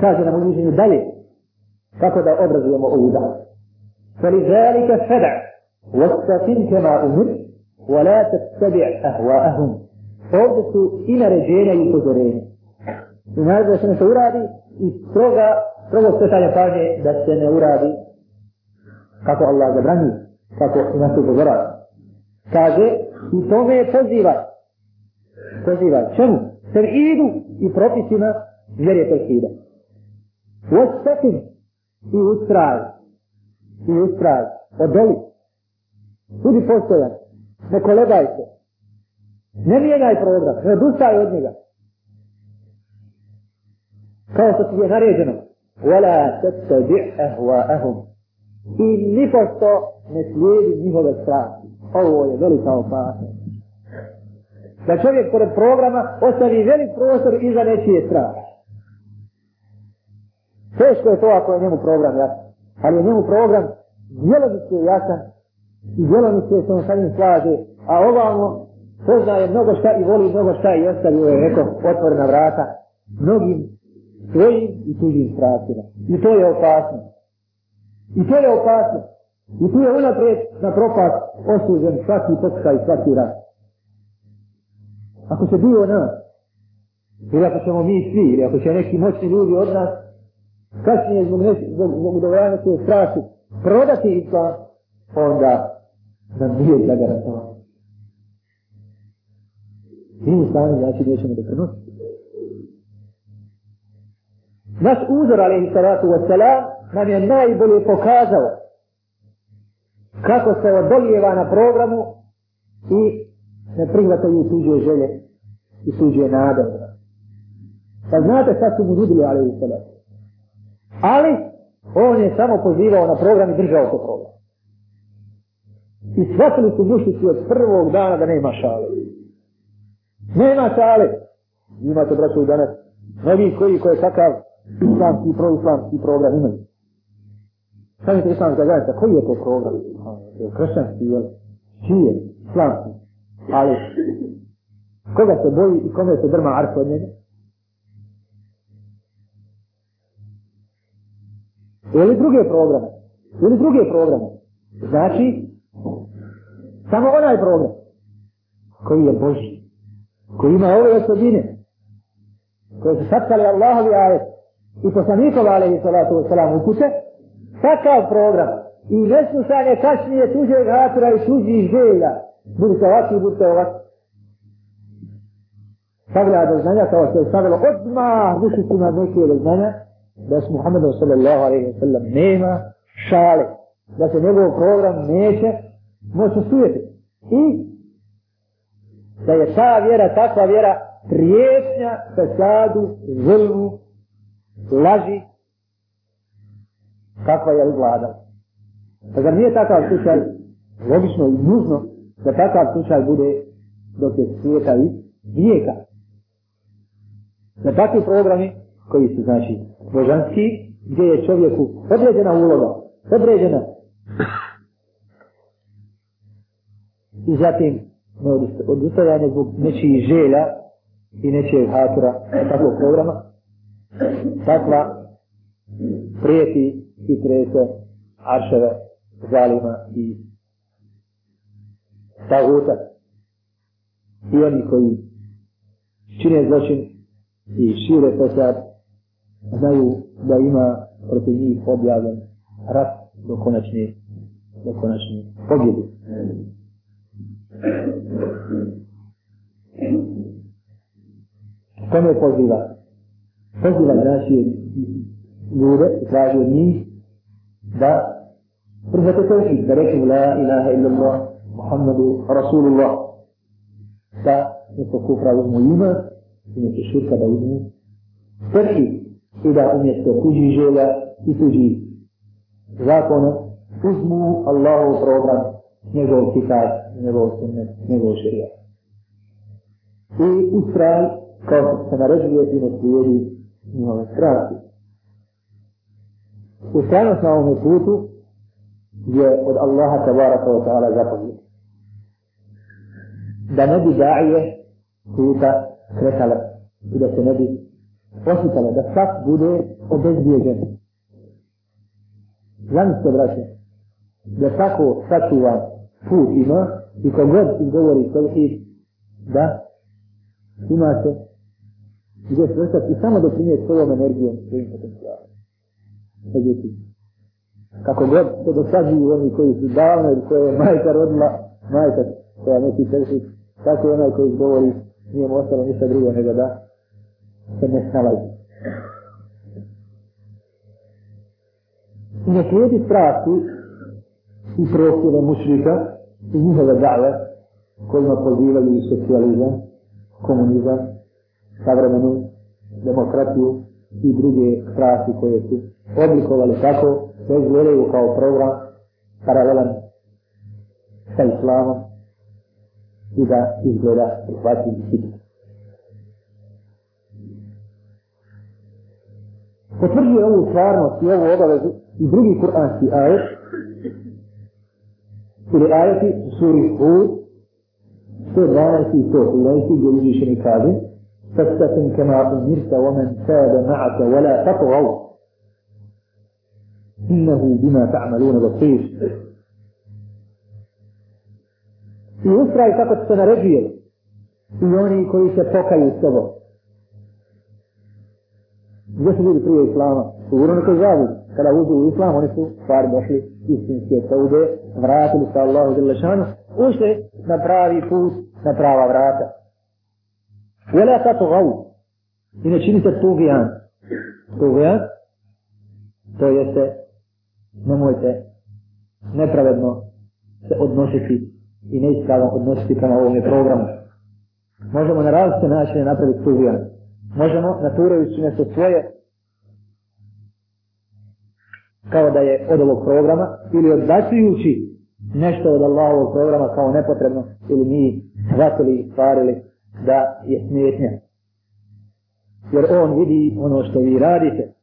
Kaže nam u mišljenju dalje kako da obrazujemo ovu davu. فلذلك فدع واستقم كما أمرت ولا تتبع أهواءهم Ovdje su i naređenja i upozorenja. I naravno da se ne se uradi i stroga, strogo skretanje pažnje da se ne uradi kako Allah zabranju, kako i nas upozorava. Kaže, i tome poziva, poziva čemu? Sevidu i propisima vjerje tevhida. Ustekim i ustraj. I ustraj. Odoli. Budi postojan. Ne kolegaj se. Ne mijenaj program. Ne odustaj od njega. Kao što ti je naređeno. Vala tebta bi'ahva'ahum. I nipošto ne slijedi njihove strasti. Ovo je velika opasnost. Da čovjek pored programa ostavi velik prostor iza nečije strasti. Teško je to ako je njemu program jasan. Ali je njemu program djelovice je jasan i djelovice je što on sa njim slaže. A ovamo poznaje mnogo šta i voli mnogo šta i ostavio je neko otvorena vrata mnogim svojim i tuđim strastima. I to je opasno. I to je opasno. I tu je unaprijed na propast osuđen svaki pokušaj i svaki rast. Ako se bio nas, ili ako ćemo mi svi, ili ako će neki moćni ljudi od nas kasnije zbog, neš, zbog, zbog udovoljanja svoje straši prodati islam, onda da nije da ga ratava. Mi u stanu znači gdje ćemo da krenuti. Naš uzor, alaihi salatu wa salam, nam je najbolje pokazao kako se odoljeva na programu i ne prihvataju suđe želje i suđe nadavno. Pa znate šta su mu nudili, alaihi salatu? Ali, on je samo pozivao na program i držao to program. I shvatili su mušnici od prvog dana da nema šale. Nema šale. Imate, braćo, danas mnogi koji koje takav islamski, proislamski program imaju. Kažete islamska zajednica, koji je to program? Kršćanski, jel? Čije? Islamski. Ali, koga se boji i kome se drma arko od njega? Ili druge programe. Ili druge programe. Znači, samo onaj program koji je Boži. Koji ima ove osobine. Koje su sačali Allahovi ajet. I poslanikova alaihi salatu wasalam upute. Takav program. I nesnušanje kašnije tuđeg hatura i tuđih želja. Budite ovakvi, budite ovakvi. Stavljaju do znanja kao što je stavilo odmah dušicima neke do znanja da se Muhammed sallallahu alejhi ve sellem nema šale da se njegov program neće moći sujeti. I da je ta vjera, takva vjera, prijetnja, pesadu, zlmu, laži, kakva je vlada. A pa zar nije takav slučaj, logično i nužno, da takav slučaj bude dok je svijeta i vijeka. Da takvi programi koji su znači božanski, gdje je čovjeku određena uloga, određena. I zatim no, odustajanje zbog nečiji želja i nečijeg hatora na takvog programa, takva prijeti i trese arševe zalima i stavuta i oni koji čine zločin i šire posad znaju da ima protiv njih objavljen rat do konačne, do konačne pobjede. Kome poziva? Poziva znači ljude i traži od njih da prihvate tevhid, da rekli la ilaha illallah, Muhammedu, Rasulullah, da neko kufra uzmu ima i neki širka da uzmu tevhid, i da umjesto tuđi žele i tuđi zakone uzmu Allahov program, njegov kitab, njegov sunnet, njegov šerija. I ustraj, kao što se naređuje, ti ne slijedi njihove strasti. Ustajnost na ovom putu je od Allaha tabaraka wa ta'ala zapovjeti. Da ne bi da'ije puta kretala i da se ne bi osjećala da sad bude obezbježen. Znam se, braće, da tako sačuva put ima i kogod izgovori tevhid, da ima se gdje se osjećat i samo da činje svojom energijom svojim potencijalom. Međutim, kako god se dosađuju oni koji su davno ili koje je majka rodila, majka koja neki tevhid, tako je onaj koji izgovori, nije mu ostalo ništa drugo nego da se ne snalazi. I neki ljudi strati i prosjeve mušrika i njihove dale kojima pozivali i socijalizam, komunizam, savremenu demokratiju i druge strati koje su oblikovali tako da izgledaju kao program paralelan sa islamom i da izgleda prihvatljiv i hitljiv. potvrđuje ovu stvarnost i ovu obavezu i drugi kuranski ajet ili ajeti u suri Hud 112 i 113 gdje uzvišeni kaže فاستقم كما أمرت ومن تاب معك ولا تطغوا إنه بما تعملون بصير I ustraj kako ste naređujeli i oni koji se pokaju s tobom Gdje su ljudi prije islama? U urunikoj zavodi. Kada uđu u islam, oni su stvari došli istinske taude, vratili sa Allahu Đelešanu, ušli na pravi put, na prava vrata. Vela ta to gavu. I ne činite tugijan. Tugijan? To jeste, nemojte nepravedno se odnositi i neiskavno odnositi prema ovom programu. Možemo na različite načine napraviti tugijan možemo naturajući nešto svoje kao da je od ovog programa ili odbacujući nešto od Allahovog programa kao nepotrebno ili mi shvatili i stvarili da je smetnja. Jer on vidi ono što vi radite.